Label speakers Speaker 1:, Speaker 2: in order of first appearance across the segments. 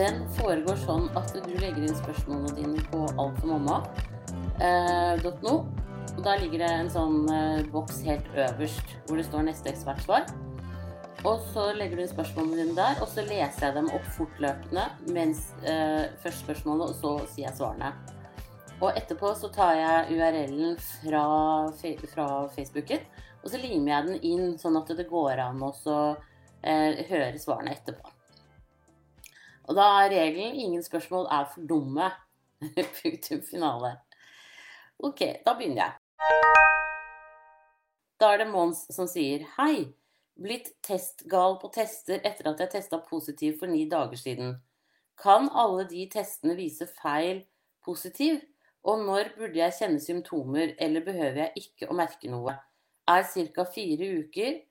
Speaker 1: Den foregår sånn at du legger inn spørsmålene dine på altformamma.no. Og Der ligger det en sånn eh, boks helt øverst hvor det står 'neste ekspertsvar'. Og så legger du inn spørsmålene dine der, og så leser jeg dem opp fortløpende mens eh, først spørsmålet, og så sier jeg svarene. Og etterpå så tar jeg URL-en fra, fra Facebooken, og så limer jeg den inn sånn at det går an å eh, høre svarene etterpå. Og da er regelen 'ingen spørsmål er for dumme'. Punktum finale. Ok, da begynner jeg. Da er det Mons som sier Hei, blitt testgal på tester etter at jeg testa positiv for ni dager siden. Kan alle de testene vise feil positiv? Og når burde jeg kjenne symptomer, eller behøver jeg ikke å merke noe? Er ca. fire uker.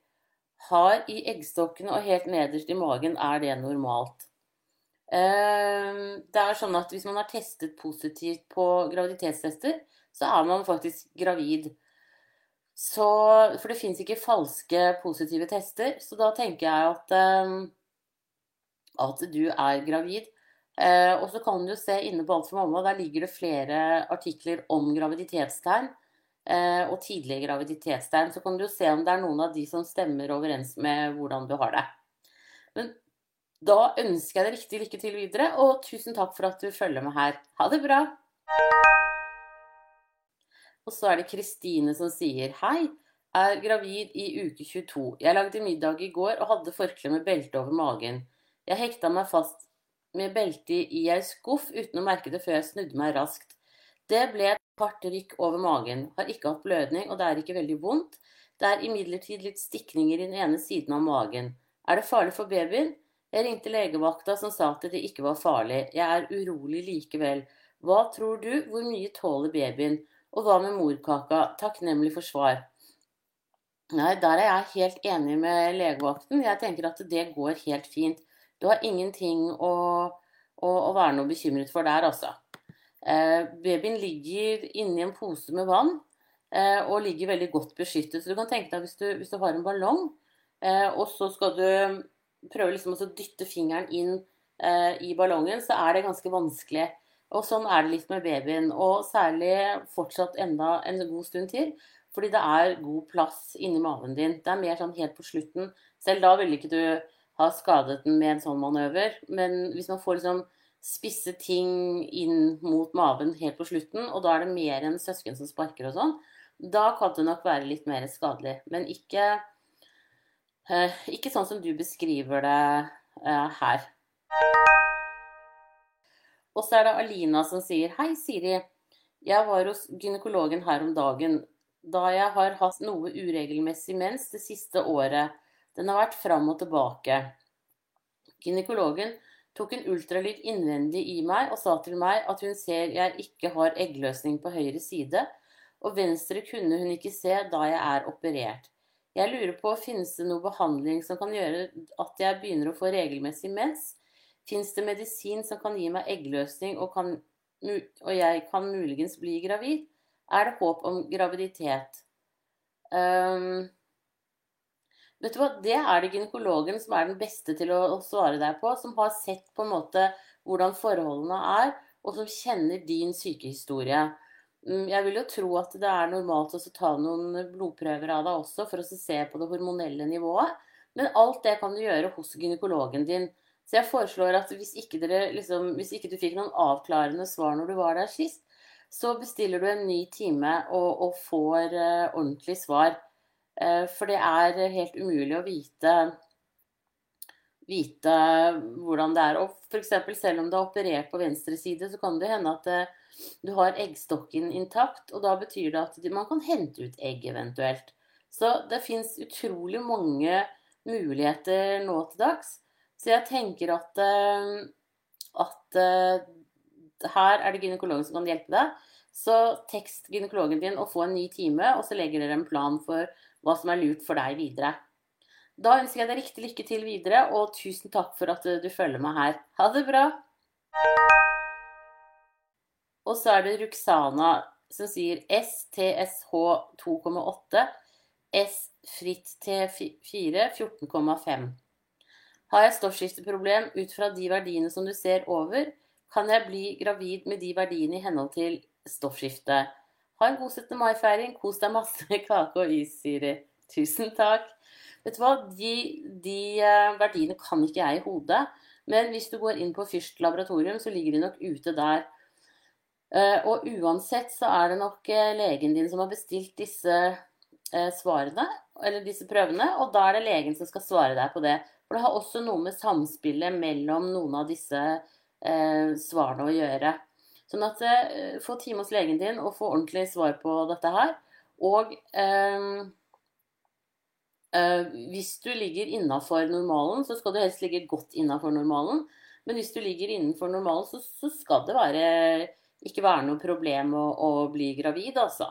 Speaker 1: Har i eggstokkene og helt nederst i magen, er det normalt? Eh, Det er sånn at hvis man har testet positivt på graviditetstester, så er man faktisk gravid. Så, for det fins ikke falske positive tester, så da tenker jeg at, eh, at du er gravid. Eh, og så kan du se inne på Alt for mamma, der ligger det flere artikler om graviditetstegn. eh, og tidlige graviditetstegn. Så kan du se om det er noen av de som stemmer overens med hvordan du har det. Men da ønsker jeg deg riktig lykke til videre, og tusen takk for at du følger med her. Ha det bra! Og så er det Kristine som sier Hei, er gravid i uke 22. Jeg lagde middag i går og hadde forkle med belte over magen. Jeg hekta meg fast med beltet i ei skuff uten å merke det før jeg snudde meg raskt. Det ble et hardt rykk over magen. Har ikke hatt blødning, og det er ikke veldig vondt. Det er imidlertid litt stikninger i den ene siden av magen. Er det farlig for babyen? Jeg ringte legevakta som sa at det ikke var farlig. Jeg er urolig likevel. Hva tror du, hvor mye tåler babyen? Og hva med morkaka? Takknemlig for svar. Nei, der er jeg helt enig med legevakten. Jeg tenker at det går helt fint. Du har ingenting å, å, å være noe bekymret for der, altså. Eh, babyen ligger inni en pose med vann eh, og ligger veldig godt beskyttet. Så du kan tenke deg hvis du, hvis du har en ballong, eh, og så skal du prøve liksom å dytte fingeren inn eh, i ballongen, så er det ganske vanskelig. Og sånn er det litt med babyen, og særlig fortsatt enda en god stund til. Fordi det er god plass inni maven din. Det er mer sånn helt på slutten. Selv da ville ikke du ha skadet den med en sånn manøver. Men hvis man får liksom spisse ting inn mot maven helt på slutten, og da er det mer enn søsken som sparker og sånn, da kan det nok være litt mer skadelig. Men ikke, ikke sånn som du beskriver det eh, her. Og så er det Alina som sier Hei, Siri. Jeg var hos gynekologen her om dagen. Da jeg har hatt noe uregelmessig mens det siste året. Den har vært fram og tilbake. Gynekologen tok en ultralyd innvendig i meg og sa til meg at hun ser jeg ikke har eggløsning på høyre side, og venstre kunne hun ikke se da jeg er operert. Jeg lurer på, finnes det noe behandling som kan gjøre at jeg begynner å få regelmessig mens? Fins det medisin som kan gi meg eggløsning, og, kan, og jeg kan muligens bli gravid? Er det håp om graviditet? Um, vet du hva, Det er det gynekologen som er den beste til å, svare deg på, som har sett på en måte hvordan forholdene er, og som kjenner din sykehistorie. Mm, Jeg vil jo tro at det er normalt å ta noen blodprøver av deg også, for å se på det hormonelle nivået. Men alt det kan du gjøre hos gynekologen din. Så jeg foreslår at hvis ikke, dere, liksom, hvis ikke du fikk noen avklarende svar når du var der sist, så bestiller du en ny time og, og får uh, ordentlig svar. Uh, for det er helt umulig å vite, vite hvordan det er. Og f.eks. selv om du er operert på venstre side, så kan det hende at uh, du har eggstokken intakt, og da betyr det at man kan hente ut egg eventuelt. Så det fins utrolig mange muligheter nå til dags. Så jeg tenker at, at her er det gynekologen som kan hjelpe deg. Så tekst gynekologen din og få en ny time, og så legger dere en plan for hva som er lurt for deg videre. Da ønsker jeg deg riktig lykke til videre, og tusen takk for at du følger meg her. Ha det bra! Og så er det Ruxana som sier STSH 2,8, S fritt T4 14,5. Har jeg stoffskifteproblem ut fra de verdiene som du ser over? Kan jeg bli gravid med de verdiene i henhold til stoffskifte? Ha en god 17. mai-feiring. Kos deg masse med kake og is, Siri. Tusen takk. Vet du hva, de, de eh, verdiene kan ikke jeg i hodet. Men hvis du går inn på Fyrst laboratorium, så ligger de nok ute der. Eh, og uansett så er det nok eh, legen din som har bestilt disse svarene, eller disse prøvene, og da er det legen som skal svare deg på det. For det har også noe med samspillet mellom noen av disse eh, svarene å gjøre. Sånn at eh, få time hos legen din og få ordentlig svar på dette her. Og øh, hvis du ligger innafor normalen, så skal du helst ligge godt innafor normalen. Men hvis du ligger innenfor normalen, så, så, skal det være, ikke være noe problem å, å bli gravid, altså.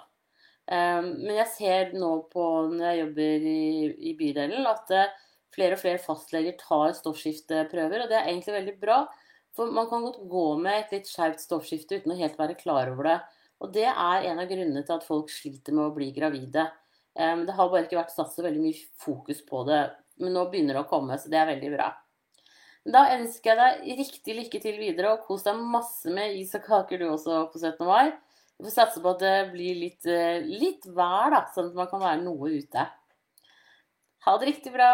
Speaker 1: Uh, men jeg ser nå på når jeg jobber i, i bydelen, at uh, flere og flere fastleger tar stoffskifteprøver, og det er egentlig veldig bra. For man kan godt gå med et litt skjevt stoffskifte uten å helt være klar over det. Og det er en av grunnene til at folk sliter med å bli gravide. Det har bare ikke vært så veldig mye fokus på det. Men nå begynner det å komme, så det er veldig bra. Da ønsker jeg deg riktig lykke til videre, og kos deg masse med is og kaker du også på 17. mai. Vi får satse på at det blir litt, eh, litt vær, da, sånn at man kan være noe ute. Ha det riktig bra.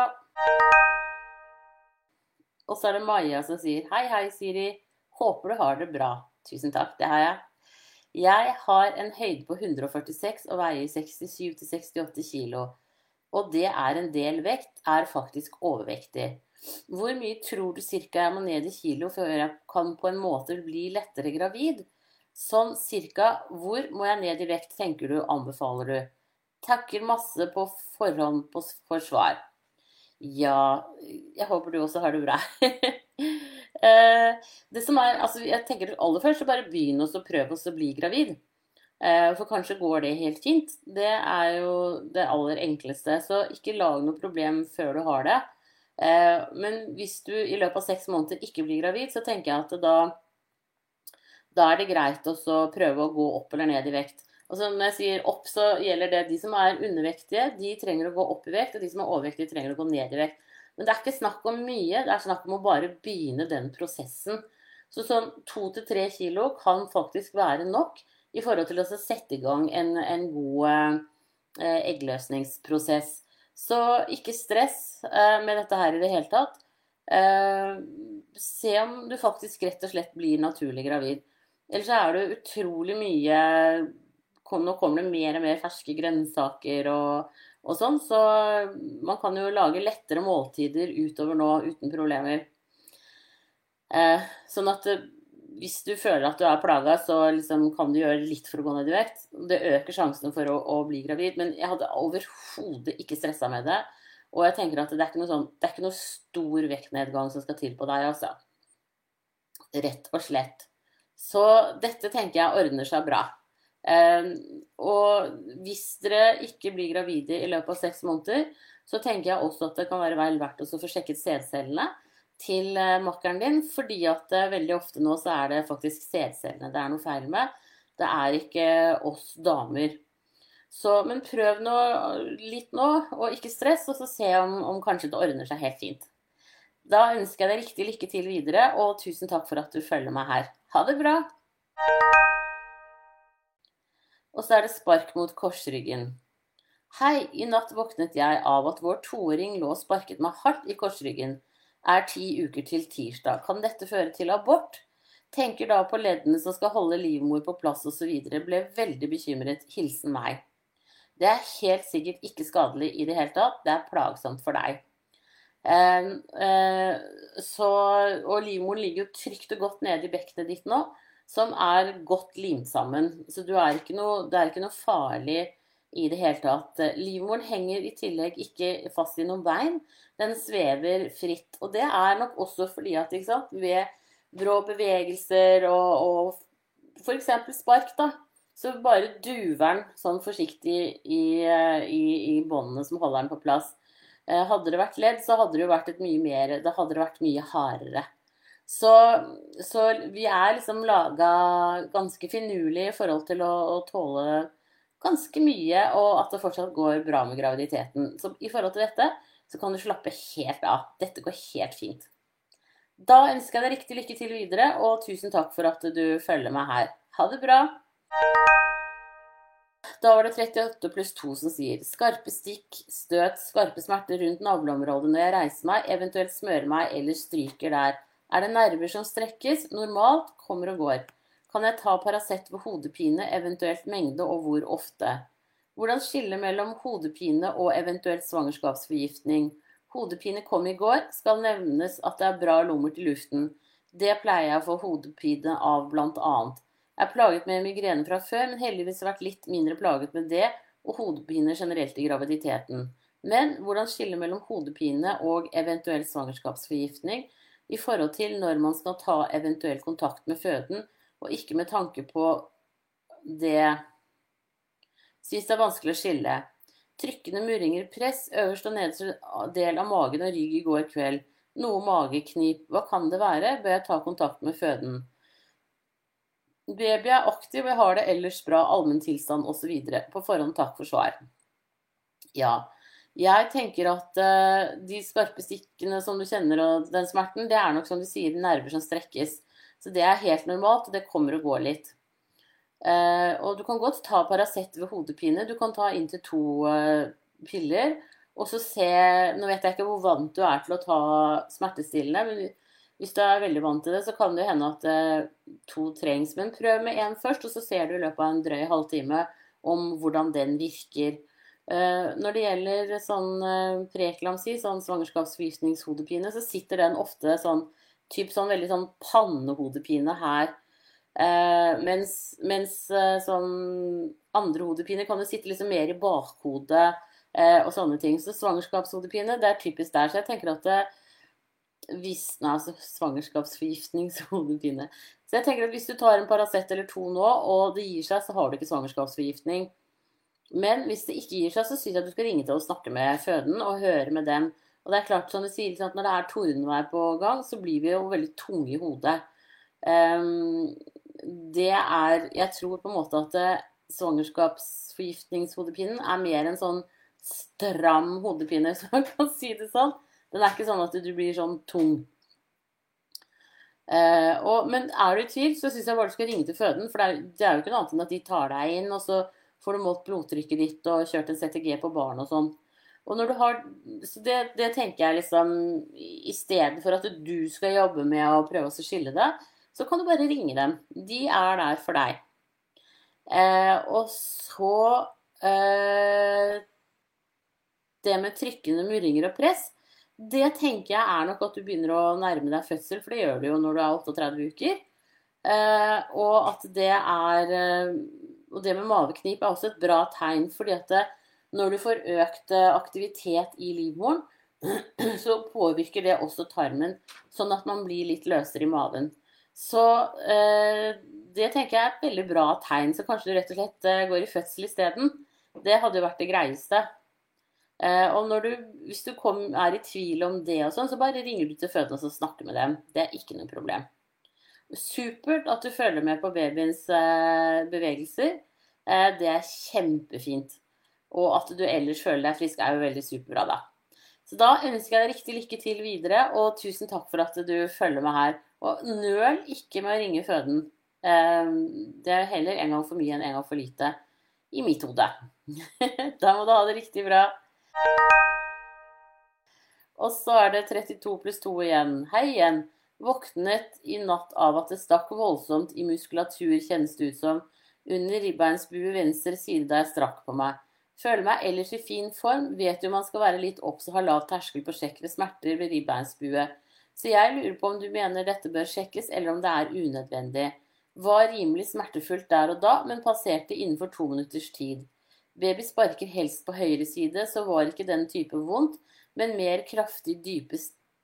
Speaker 1: Og så er det Maja som sier hei, hei, Siri. Håper du har det bra. Tusen takk, det har jeg. Jeg har en høyde på 146 og veier 67-68 kg. Og det er en del vekt, er faktisk overvektig. Hvor mye tror du cirka jeg må ned i kilo før jeg kan på en måte bli lettere gravid? Sånn cirka hvor må jeg ned i vekt, tenker du, anbefaler du? Takker masse på forhånd for svar. Ja, jeg håper du også har det bra. Eh, det som er, altså jeg tenker Aller først så bare begynn å prøve å bli gravid. Eh, for kanskje går det helt fint. Det er jo det aller enkleste. Så ikke lag noe problem før du har det. Eh, men hvis du i løpet av seks måneder ikke blir gravid, så tenker jeg at da, da er det greit å prøve å gå opp eller ned i vekt. Og så når jeg sier opp, så gjelder det de som er undervektige, de trenger å gå opp i vekt, og de som er overvektige, trenger å gå ned i vekt. Men det er ikke snakk om mye, det er snakk om å bare begynne den prosessen. Så sånn to til tre kilo kan faktisk være nok i forhold til å sette i gang en, en god eh, eggløsningsprosess. Så ikke stress eh, med dette her i det hele tatt. Eh, se om du faktisk rett og slett blir naturlig gravid. Ellers er det utrolig mye Nå kommer det mer og mer ferske grønnsaker og, og sånn. Så man kan jo lage lettere måltider utover nå uten problemer. Eh, sånn at hvis du føler at du er plaga, så liksom kan du gjøre litt for å gå ned i vekt. Det øker sjansen for å, å bli gravid. Men jeg hadde overhodet ikke stressa med det. Og jeg tenker at det er ikke noe, sånn, det er ikke noe stor vektnedgang som skal til på deg, altså. Rett og slett. Så dette tenker jeg ordner seg bra. Ehm, og hvis dere ikke blir gravide i løpet av seks måneder, så tenker jeg også at det kan være vel verdt å få sjekket sædcellene til eh, makkeren din. Fordi at eh, veldig ofte nå så er det faktisk sædcellene det er noe feil med. Det er ikke oss damer. Så, men prøv nå litt nå, og ikke stress, og så se om, om kanskje det ordner seg helt fint. Da ønsker jeg deg riktig lykke til videre, og tusen takk for at du følger meg her. Ha det bra! Og så er det spark mot korsryggen. Hei, i natt våknet jeg av at vår toåring lå og sparket meg hardt i korsryggen. Er ti uker til tirsdag. Kan dette føre til abort? Tenker da på leddene som skal holde livmor på plass osv. Ble veldig bekymret. Hilsen meg. Det er helt sikkert ikke skadelig i det hele tatt. Det er plagsomt for deg. Eh, eh, så, og livmoren ligger jo trygt og godt nede i bekkenet ditt nå som er godt limt sammen. Så er noe, det er ikke noe farlig i det hele tatt. Livmoren henger i tillegg ikke fast i noen bein. Den svever fritt. Og det er nok også fordi at sant, ved brå bevegelser og, og f.eks. spark, da, så bare duver den sånn forsiktig i, i, i båndene som holder den på plass. Eh, hadde det vært ledd, så hadde det jo vært et mye mer Det hadde det vært mye hardere. Så, så vi er liksom laga ganske finurlig i forhold til å, å, tåle ganske mye, og at det fortsatt går bra med graviditeten. Så i forhold til dette, så kan du slappe helt av. Dette går helt fint. Da ønsker jeg deg riktig lykke til videre, og tusen takk for at du følger meg her. Ha det bra! Da var det 38 pluss 2 som sier skarpe stikk, støt, skarpe smerter rundt navleområdet når jeg reiser meg, eventuelt smører meg eller stryker der. Er det nerver som strekkes? Normalt kommer og går. Kan jeg ta Paracet ved hodepine, eventuelt mengde og hvor ofte? Hvordan skille mellom hodepine og eventuelt svangerskapsforgiftning? Hodepine kom i går, skal nevnes at det er bra lommer til luften. Det pleier jeg å få hodepine av blant annet. Jeg er plaget med migrene fra før, men heldigvis vært litt mindre plaget med det og hodepine generelt i graviditeten. Men hvordan skille mellom hodepine og eventuell svangerskapsforgiftning i forhold til når man skal ta eventuell kontakt med føden, og ikke med tanke på det Syns det er vanskelig å skille. Trykkende murringer, press, øverst og nederste del av magen og rygg i går kveld. Noe mageknip. Hva kan det være? Bør jeg ta kontakt med føden? Baby er aktiv, og jeg har det ellers bra, allmenntilstand osv. På forhånd takk for svar. Ja. Jeg tenker at uh, de skarpe stikkene som du kjenner og den smerten, det er nok som du sier, nerver som strekkes. Så det er helt normalt, og det kommer og går litt. Uh, og du kan godt ta Paracet ved hodepine. Du kan ta inntil to uh, piller. Og så se Nå vet jeg ikke hvor vant du er til å ta smertestillende, men hvis du er veldig vant til det, så kan det hende at eh, to trengs. Men prøv med én først, og så ser du i løpet av en drøy halvtime om hvordan den virker. Eh, når det gjelder sånn eh, preeklamsi, sånn svangerskapsforgiftningshodepine, så sitter den ofte sånn typ sånn veldig sånn pannehodepine her. mens, mens sånn andre hodepine kan jo sitte liksom mer i bakhodet og sånne ting. Så svangerskapshodepine, det er typisk der. Så jeg tenker at det, hvis, nei, altså svangerskapsforgiftningshodepine. Så jeg tenker at hvis du tar en Paracet eller to nå, og det gir seg, så har du ikke svangerskapsforgiftning. Men hvis det ikke gir seg, så syns jeg at du skal ringe til og snakke med føden og høre med dem. Og det er klart, som du sier, at når det er tordenvær på gang, så blir vi jo veldig tunge i hodet. Um, det er Jeg tror på en måte at eh, svangerskapsforgiftningshodepinen er mer en sånn stram hodepine, hvis man kan si det sånn. Den er ikke sånn at du blir sånn tung. Uh, og, men er du i tvil, så syns jeg bare du skal ringe til føden. For det er, det er, jo ikke noe annet enn at de tar deg inn, og så får du målt blodtrykket ditt og kjørt en CTG på barn og sånn. Og når du har, så det, det, tenker jeg liksom I stedet for at du skal jobbe med å prøve å skille det, så kan du bare ringe dem. De er der for deg. Eh, og så eh, Det med trykkende murringer og press det tenker jeg er nok at du begynner å nærme deg fødsel, for det gjør du jo når du er 38 uker. Eh, og at det er eh, Og det med maveknip er også et bra tegn, fordi at det, når du får økt eh, aktivitet i livmoren, så påvirker det også tarmen, sånn at man blir litt løsere i maven. Så eh, det tenker jeg er et veldig bra tegn. Så kanskje du rett og slett eh, går i fødsel isteden. Det hadde jo vært det greieste. Eh, og du, hvis du kom, er i tvil om det, og sånn, så bare ringer du til fødende og snakker med dem. Det er ikke noe problem. Supert at du følger med på babyens eh, bevegelser. Eh, det er kjempefint. Og at du ellers føler deg frisk, er jo veldig superbra, da. Så da ønsker jeg deg riktig lykke til videre, og tusen takk for at du følger med her. Og nøl ikke med å ringe føden. Det er heller en gang for mye enn en gang for lite. I mitt hode. da må du ha det riktig bra. Og så er det 32 pluss 2 igjen. Hei igjen. Våknet i natt av at det stakk voldsomt i muskulatur, kjennes det ut som. Under ribbeinsbue venstre side da jeg strakk på meg. Føler meg ellers i fin form, vet jo man skal være litt obs og ha lav terskel på sjekk ved smerter ved ribbeinsbue. Så jeg lurer på om du mener dette bør sjekkes, eller om det er unødvendig. Var rimelig smertefullt der og da, men passerte innenfor to minutters tid. Baby sparker helst på høyre side, så var ikke den type vondt, men mer kraftig dype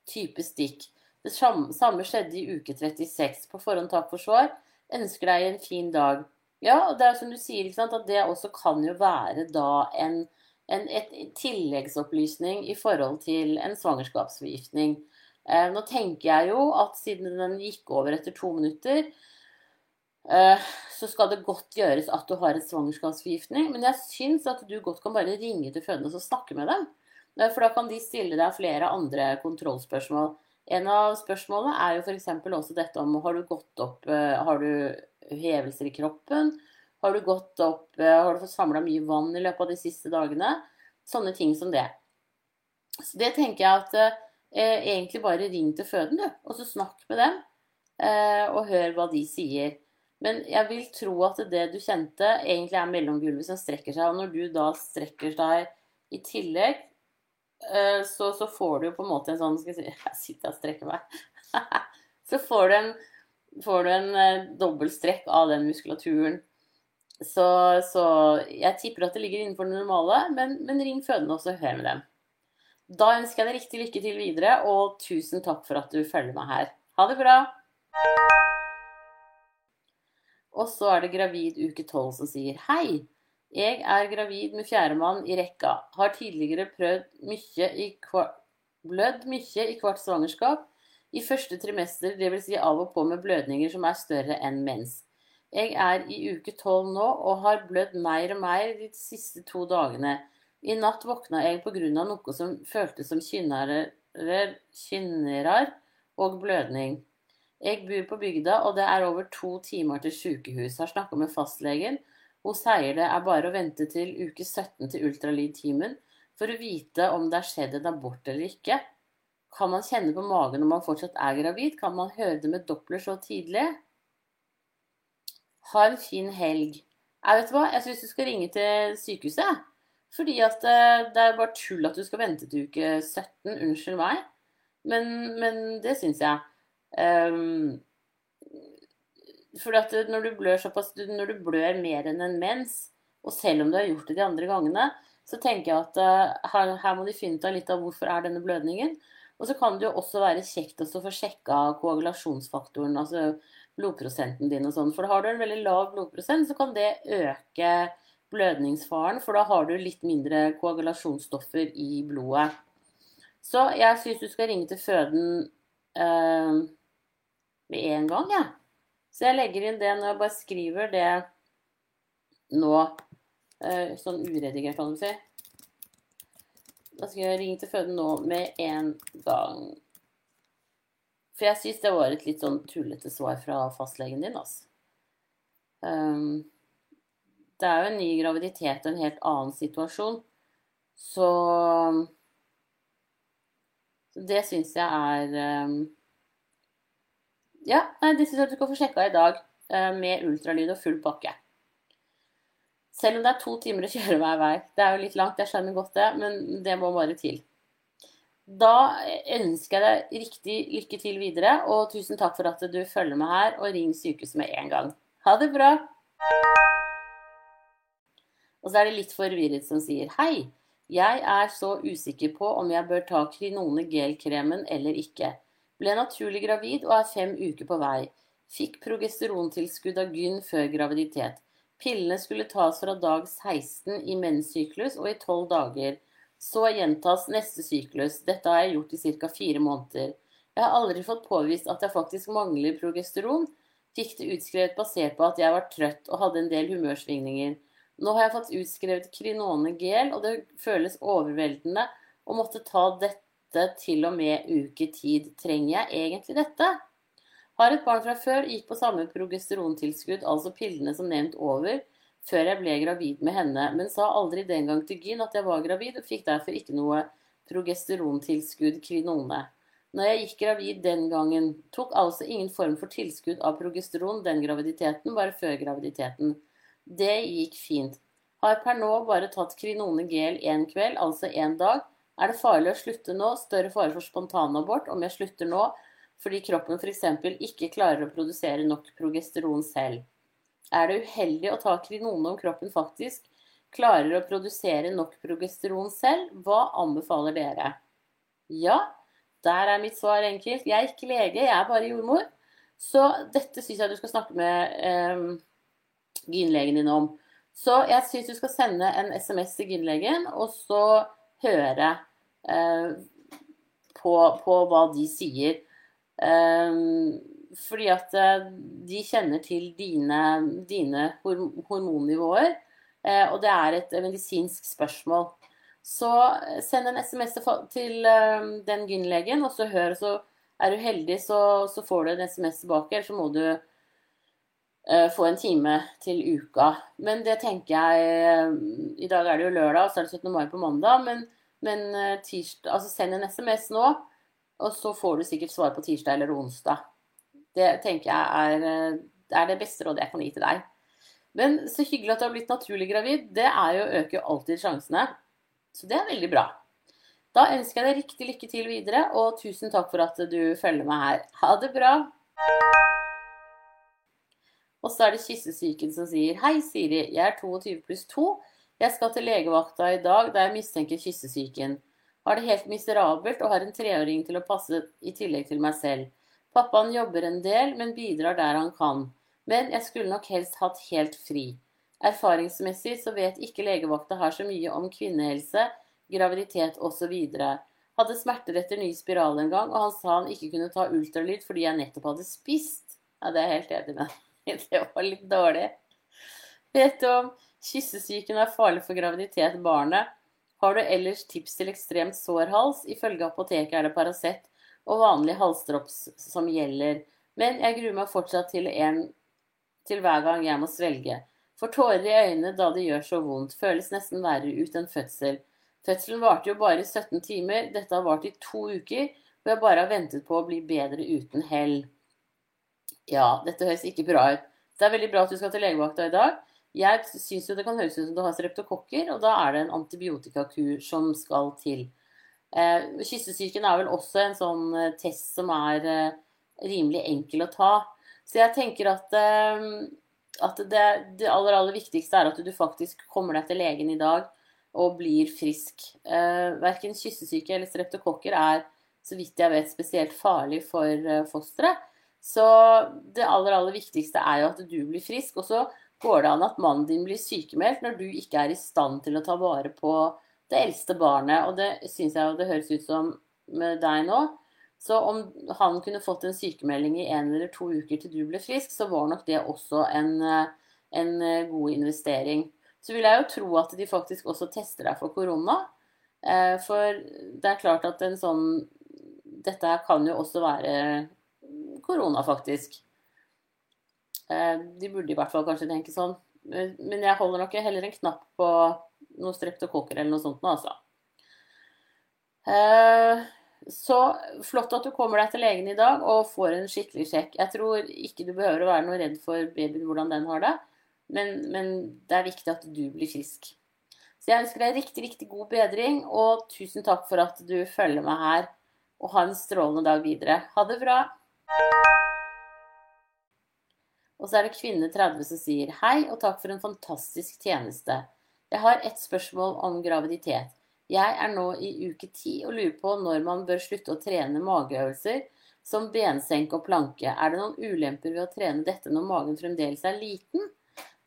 Speaker 1: type stikk. Det samme skjedde i uke 36. På forhånd takk for svar. Ønsker deg en fin dag. Ja, og det er som du sier, at det også kan jo være da en, en et, tilleggsopplysning i forhold til en svangerskapsforgiftning. Eh, nå tenker jeg jo at siden den gikk over etter to minutter, Eh, så skal det godt gjøres at du har en svangerskapsforgiftning. Men jeg syns at du godt kan bare ringe til fødende og snakke med dem. For da kan de stille deg flere andre kontrollspørsmål. En av spørsmålene er jo f.eks. også dette om har du gått opp Har du hevelser i kroppen? Har du gått opp Har du fått samla mye vann i løpet av de siste dagene? Sånne ting som det. Så det tenker jeg at eh, egentlig bare ring til føden, du. Og så snakk med dem. Eh, og hør hva de sier. Men jeg vil tro at det du kjente, egentlig er mellomgulvet som strekker seg. Og når du da strekker deg i tillegg, eh, så, så, får du jo på en måte en sånn Skal jeg si Jeg sitter og strekker meg. så får du en, får du en eh, dobbeltstrekk av den muskulaturen. Så, så, jeg tipper at det ligger innenfor det normale, men, men ring fødende og hør med dem. Da ønsker jeg deg riktig lykke til videre, og tusen takk for at du følger meg her. Ha det bra! Og så er det gravid uke 12 som sier Hei! Jeg er gravid med fjerdemann i rekka. Har tidligere prøvd mye i blødd mye i hvert svangerskap. I første trimester, dvs. Si av og på med blødninger som er større enn mens. Jeg er i uke 12 nå og har blødd mer og mer de siste to dagene. I natt våkna jeg pga. noe som føltes som kynnerar og blødning. Jeg bor på bygda, og det er over to timer til sykehus. Har snakka med fastlegen. Hun sier det er bare å vente til uke 17 til ultralydtimen for å vite om det er skjedd en abort eller ikke. Kan man kjenne på magen når man fortsatt er gravid? Kan man høre det med Doppler så tidlig? Ha en fin helg. Jeg vet hva, jeg syns du skal ringe til sykehuset. Fordi at eh, det er bare tull at du skal vente til uke 17. Unnskyld meg. Men, men det syns jeg. Um, fordi at når du blør såpass Når du blør mer enn en mens, og selv om du har gjort det de andre gangene, så tenker jeg at uh, her, her, må de finne ut av litt av hvorfor er denne blødningen. Og så kan det jo også være kjekt å få sjekka koagulasjonsfaktoren, altså blodprosenten din og sånn. For har du en veldig lav blodprosent, så kan det øke blødningsfaren, for da har du litt mindre koagulasjonsstoffer i blodet. Så jeg syns du skal ringe til føden øh, med en gang, jeg. Ja. Så jeg legger inn det når jeg bare skriver det nå, øh, sånn uredigert, kan du si. Da skal jeg ringe til føden nå med en gang. For jeg syns det var et litt sånn tullete svar fra fastlegen din, altså. Um, det er jo en ny graviditet og en helt annen situasjon. Så, så det syns jeg er um, Ja, det syns jeg du skal få sjekka i dag uh, med ultralyd og full pakke. Selv om det er to timer å kjøre hver vei. Det er jo litt langt, jeg skjønner godt det, men det må bare til. Da ønsker jeg deg riktig lykke til videre, og tusen takk for at du følger med her, og ring sykehuset med en gang. Ha det bra! Og så er det litt forvirret som sier hei. Jeg er så usikker på om jeg bør ta Krinone gelkremen eller ikke. Ble naturlig gravid og er fem uker på vei. Fikk progesterontilskudd av Gyn før graviditet. Pillene skulle tas fra dag 16 i menssyklus og i 12 dager. Så gjentas neste syklus. Dette har jeg gjort i ca. fire måneder. Jeg har aldri fått påvist at jeg faktisk mangler progesteron. Fikk det utskrevet basert på at jeg var trøtt og hadde en del humørsvingninger. Nå har jeg fått utskrevet Krinone gel, og det føles overveldende å måtte ta dette til og med uke tid. Trenger jeg egentlig dette? Har et barn fra før, gikk på samme progesterontilskudd, altså pillene som nevnt over, før jeg ble gravid med henne, men sa aldri den gang til Gyn at jeg var gravid, og fikk derfor ikke noe progesterontilskudd Krinone. Når jeg gikk gravid den gangen, tok altså ingen form for tilskudd av progesteron den graviditeten, bare før graviditeten. Det gikk fint. Har per nå bare tatt Krinone gel én kveld, altså én dag. Er det farlig å slutte nå? Større fare for spontanabort om jeg slutter nå fordi kroppen f.eks. ikke klarer å produsere nok progesteron selv. Er det uheldig å ta Krinone om kroppen faktisk klarer å produsere nok progesteron selv? Hva anbefaler dere? Ja, der er mitt svar enkelt. Jeg er ikke lege, jeg er bare jordmor. Så dette syns jeg du skal snakke med eh, gynlegen din om. Så jeg syns du skal sende en SMS til gynlegen, og så høre eh, på, på, hva de sier. Eh, fordi at eh, de kjenner til dine, dine hormonnivåer, eh, og det er et medisinsk spørsmål. så send en SMS til den gynlegen, og så hør, så er du heldig, så, så får du en SMS tilbake, eller så må du få en time til uka. Men det tenker jeg I dag er det jo lørdag, så er det 17. mai på mandag. Men, men tirsdag, altså send en SMS nå, og så får du sikkert svar på tirsdag eller onsdag. Det tenker jeg er, er det beste rådet jeg kan gi til deg. Men så hyggelig at du har blitt naturlig gravid. Det er jo å øke alltid sjansene. Så det er veldig bra. Da ønsker jeg deg riktig lykke til videre, og tusen takk for at du følger meg her. Ha det bra! Og så er det kyssesyken som sier Hei, Siri. Jeg er 22 pluss 2. Jeg skal til legevakta i dag da jeg mistenker kyssesyken. Har det helt miserabelt og har en treåring til å passe i tillegg til meg selv. Pappaen jobber en del, men bidrar der han kan. Men jeg skulle nok helst hatt helt fri. Erfaringsmessig så vet ikke legevakta her så mye om kvinnehelse, graviditet osv. Hadde smerter etter ny spiral en gang, og han sa han ikke kunne ta ultralyd fordi jeg nettopp hadde spist. Ja, det er jeg helt enig med. Det var litt dårlig. Vet du om kyssesyken er farlig for graviditet, barnet? Har du ellers tips til ekstremt sår hals? Ifølge apoteket er det Paracet og vanlig halsdrops som gjelder. Men jeg gruer meg fortsatt til, en, til hver gang jeg må svelge. Får tårer i øynene da det gjør så vondt. Føles nesten verre ut enn fødsel. Fødselen varte jo bare i 17 timer. Dette har vart i to uker, og jeg bare har ventet på å bli bedre uten hell. Ja, dette høres ikke bra ut. Det er veldig bra at du skal til legevakta i dag. Jeg syns jo det kan høres ut som du har streptokokker, og da er det en antibiotikakur som skal til. Eh, kyssesyken er vel også en sånn eh, test som er eh, rimelig enkel å ta. Så jeg tenker at, eh, at det, det, aller, aller viktigste er at du faktisk kommer deg til legen i dag og blir frisk. Eh, verken kyssesyke eller streptokokker er, så vidt jeg vet, spesielt farlig for eh, fosteret. Så det aller, aller viktigste er jo at du blir frisk. Og så går det an at mannen din blir sykemeldt når du ikke er i stand til å ta vare på det eldste barnet. Og det syns jeg det høres ut som med deg nå. Så om han kunne fått en sykemelding i en eller to uker til du ble frisk, så var nok det også en, en god investering. Så vil jeg jo tro at de faktisk også tester deg for korona. Eh, for det er klart at en sånn Dette kan jo også være korona, faktisk. Eh, de burde i hvert fall kanskje tenke sånn. Men jeg holder nok heller en knapp på noe streptokokker eller noe sånt nå, altså. Eh, så flott at du kommer deg til legen i dag og får en skikkelig sjekk. Jeg tror ikke du behøver å være noe redd for babyen, hvordan den har det, men, men det er viktig at du blir frisk. Så jeg ønsker deg riktig, riktig god bedring, og tusen takk for at du følger meg her. Og ha en strålende dag videre. Ha det bra. Og så er det kvinne 30 som sier hei og takk for en fantastisk tjeneste. Jeg har et spørsmål om graviditet. Jeg er nå i uke ti og lurer på når man bør slutte å trene mageøvelser som bensenk og planke. Er det noen ulemper ved å trene dette når magen fremdeles er liten?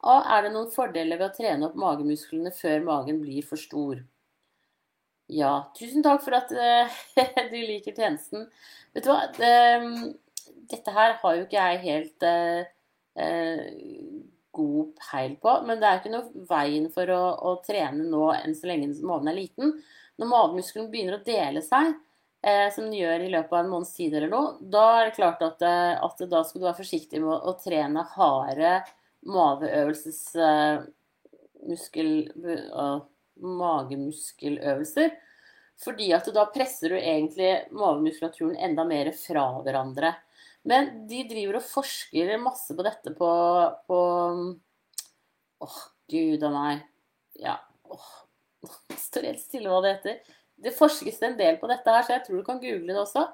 Speaker 1: Og er det noen fordeler ved å trene opp magemusklene før magen blir for stor? Ja, tusen takk for at uh, du liker tjenesten. Vet du hva, det, dette her har jo ikke jeg helt eh, god peil på. Men det er ikke noe veien for å, å trene nå enn så lenge maven er liten. Når mavemuskelen begynner å dele seg, eh, som den gjør i løpet av en måneds tid eller noe, da er det klart at, eh, at da skal du være forsiktig med å, å trene harde maveøvelsesmuskel... Eh, magemuskeløvelser. Fordi at da presser du egentlig mavemuskulaturen enda mer fra hverandre. Men de driver og forsker masse på dette på, på oh, gud a meg. Ja. Åh, oh, står helt stille hva det heter. Det forskes en del på dette her, så jeg tror du kan google det også.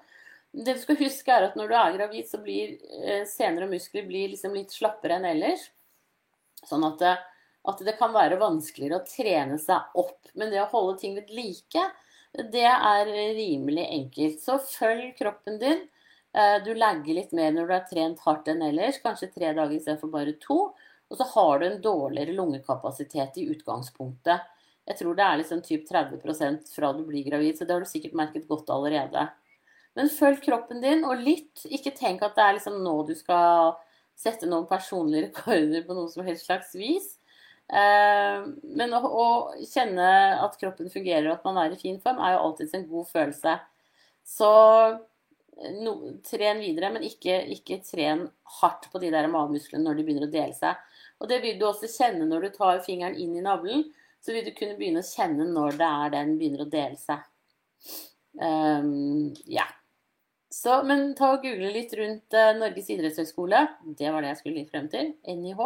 Speaker 1: Det du skal huske, er at når du er gravid, så blir eh, sener og muskler liksom litt slappere enn ellers. Sånn at det, at det kan være vanskeligere å trene seg opp. Men det å holde ting ved like, det er rimelig enkelt. Så følg kroppen din. Eh, du legger litt mer når du har trent hardt enn ellers, kanskje tre dager istedenfor bare to. Og så har du en dårligere lungekapasitet i utgangspunktet. Jeg tror det er liksom typ 30% fra du blir gravid, så det har du sikkert merket godt allerede. Men følg kroppen din, og lytt. Ikke tenk at det er liksom nå du skal sette noen personlige rekorder på noe som helst slags vis. Eh, men å, å, kjenne at kroppen fungerer og at man er i fin form, er jo alltids en god følelse. Så no, tren videre, men ikke, ikke, tren hardt på de der magemusklene når de begynner å dele seg. Og det vil du også kjenne når du tar fingeren inn i navlen. Så vil du kunne begynne å kjenne når det er den begynner å dele seg. Um, ja. Så, men ta og google litt rundt uh, Norges idrettshøgskole. Det var det jeg skulle litt frem til. NIH.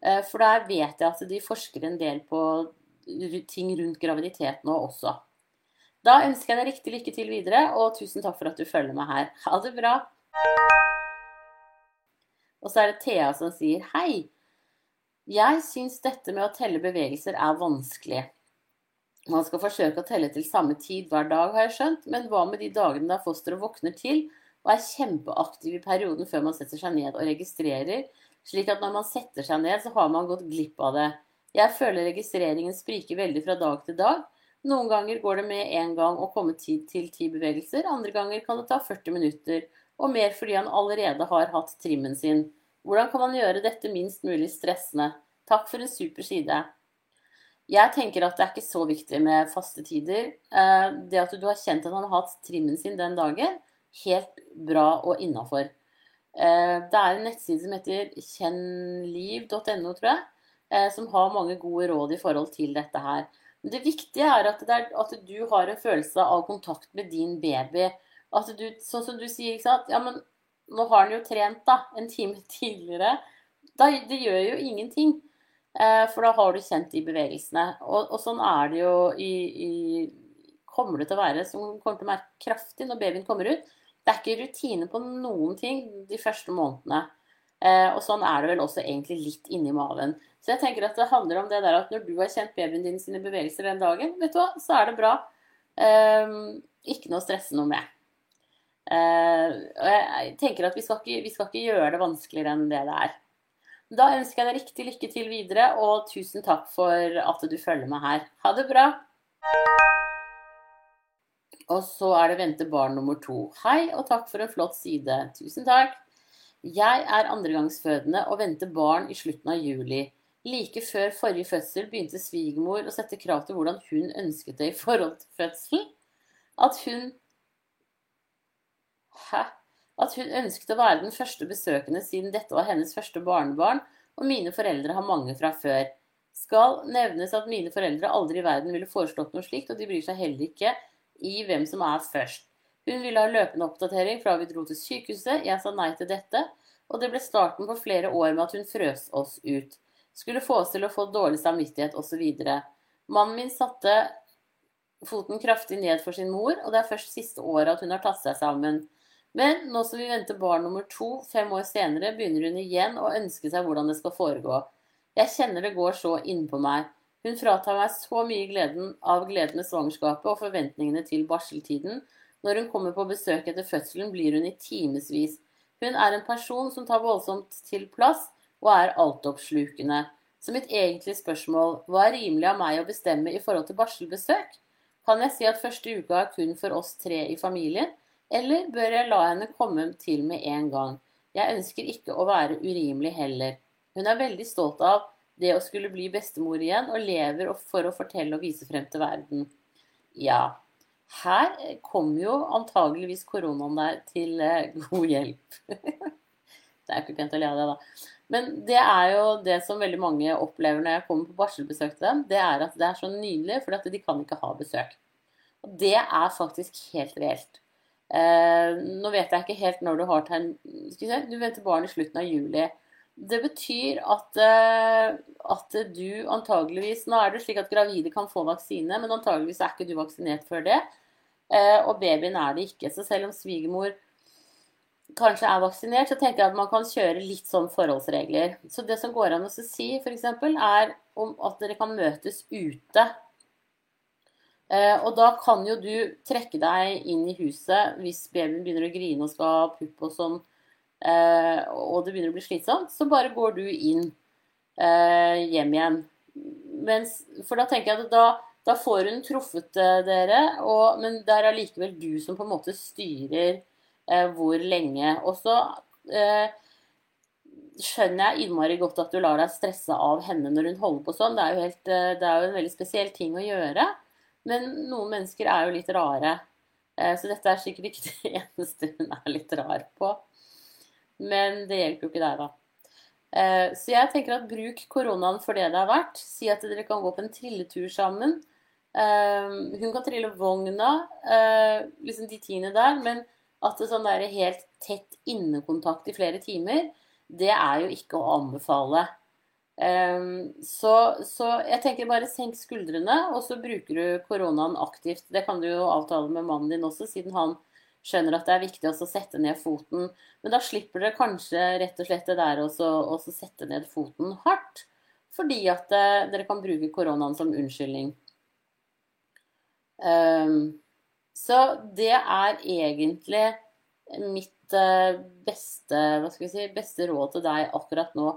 Speaker 1: Uh, for der vet jeg at de forsker en del på ting rundt graviditet nå også. Da ønsker jeg deg riktig lykke til videre, og tusen takk for at du følger meg her. Ha det bra. Og så er det Thea som sier hei. Jeg syns dette med å telle bevegelser er vanskelig. Man skal forsøke å telle til samme tid hver dag, har jeg skjønt, men hva med de dagene da fosteret våkner til og er kjempeaktiv i perioden før man setter seg ned og registrerer, slik at når man setter seg ned, så har man gått glipp av det. Jeg føler registreringen spriker veldig fra dag til dag. Noen ganger går det med en gang å komme tid til ti bevegelser, andre ganger kan det ta 40 minutter, og mer fordi han allerede har hatt trimmen sin. Hvordan kan man gjøre dette minst mulig stressende? Takk for en super side. Jeg tenker at det er ikke så viktig med faste tider. Eh, det at du har kjent at han har hatt trimmen sin den dagen, helt bra og innafor. Eh, det er en nettside som heter kjennliv.no, tror jeg, eh, som har mange gode råd i forhold til dette her. Men det viktige er at, er at, du har en følelse av kontakt med din baby. Du, sånn som du sier, ikke sant Ja, men nå har han jo trent da, en time tidligere. Da, det gjør jo ingenting. Eh, for da har du kjent de bevegelsene. Og, og sånn er det jo i, i, Kommer det til å være som kommer til å merke kraftig når babyen kommer ut. Det er ikke rutine på noen ting de første månedene. Eh, og sånn er det vel også egentlig litt inni maven. Så jeg tenker at det handler om det der at når du har kjent babyen din sine bevegelser den dagen, vet du hva, så er det bra. Eh, ikke noe å stresse noe med. Eh, og jeg tenker at vi skal, ikke, vi skal ikke gjøre det vanskeligere enn det det er. Da ønsker jeg deg riktig lykke til videre, og tusen takk for at du følger meg her. Ha det bra! Og så er det vente barn nummer to. Hei, og takk for en flott side. Tusen takk. Jeg er andregangsfødende og venter barn i slutten av juli. Like før forrige fødsel begynte svigermor å sette krav til hvordan hun ønsket det i forhold til fødselen. At hun Hæ? At hun ønsket å være den første besøkende siden dette var hennes første barnebarn, og mine foreldre har mange fra før. Skal nevnes at mine foreldre aldri i verden ville foreslått noe slikt, og de bryr seg heller ikke i hvem som er først. Hun ville ha løpende oppdatering fra vi dro til sykehuset. Jeg sa nei til dette, og det ble starten på flere år med at hun frøs oss ut. Skulle få oss til å få dårlig samvittighet osv. Mannen min satte foten kraftig ned for sin mor, og det er først siste året at hun har tatt seg sammen. Men nå som vi venter barn nummer to fem år senere, begynner hun igjen å ønske seg hvordan det skal foregå. Jeg kjenner det går så innpå meg. Hun fratar meg så mye gleden av gleden med svangerskapet og forventningene til barseltiden, når hun kommer på besøk etter fødselen, blir hun i timevis. Hun er en person som tar voldsomt til plass og er altoppslukende. Så mitt egentlige spørsmål, hva er rimelig av meg å bestemme i forhold til barselbesøk? Kan jeg si at første uka er kun for oss tre i familien, eller bør jeg la henne komme til med en gang? Jeg ønsker ikke å være urimelig heller. Hun er veldig stolt av det å skulle bli bestemor igjen, og lever for å fortelle og vise frem til verden. Ja, her kommer jo antageligvis koronaen der til eh, god hjelp. det er ikke pent å le av det, da. Men det er jo det som veldig mange opplever når jeg kommer på barselbesøk til dem. Det er at det er så nydelig, for at de kan ikke ha besøk. Og det er faktisk helt reelt. Eh, nå vet jeg ikke helt når du har tegn se, du venter barn i slutten av juli. Det betyr at, eh, at, du antageligvis Nå er det slik at gravide kan få vaksine, men antageligvis er ikke du vaksinert før det. Eh, og babyen er det ikke. Så selv om svigermor kanskje er vaksinert, så tenker jeg at man kan kjøre litt sånn forholdsregler. Så det som går an å si, f.eks., er om at dere kan møtes ute. Eh, og da kan jo du trekke deg inn i huset hvis babyen begynner å grine og skal ha pupp og sånn, eh, og det begynner å bli slitsomt, så bare går du inn hjem igjen. Mens, for da tenker jeg at da da får hun truffet eh, dere, og, men det er allikevel du som på en måte styrer eh, hvor lenge. Og så eh, skjønner jeg innmari godt at du lar deg stresse av henne når hun holder på sånn. Det er jo, helt, eh, det er jo en veldig spesiell ting å gjøre. Men noen mennesker er jo litt rare. Eh, så dette er sikkert ikke det eneste hun er litt rar på. Men det hjelper jo ikke deg, da. Eh, så jeg tenker at bruk koronaen for det det er verdt. Si at dere kan gå på en trilletur sammen. Hun kan trille vogna, liksom de tiende der. Men at det sånn der helt tett innekontakt i flere timer, det er jo ikke å anbefale. Så, så, jeg tenker bare senk skuldrene, og så bruker du koronaen aktivt. Det kan du jo avtale med mannen din også, siden han skjønner at det er viktig å sette ned foten. Men da slipper dere kanskje rett og slett det der å sette ned foten hardt. Fordi at uh, dere kan bruke koronaen som unnskyldning. Um, så det er egentlig mitt uh, beste, si, beste råd til deg akkurat nå.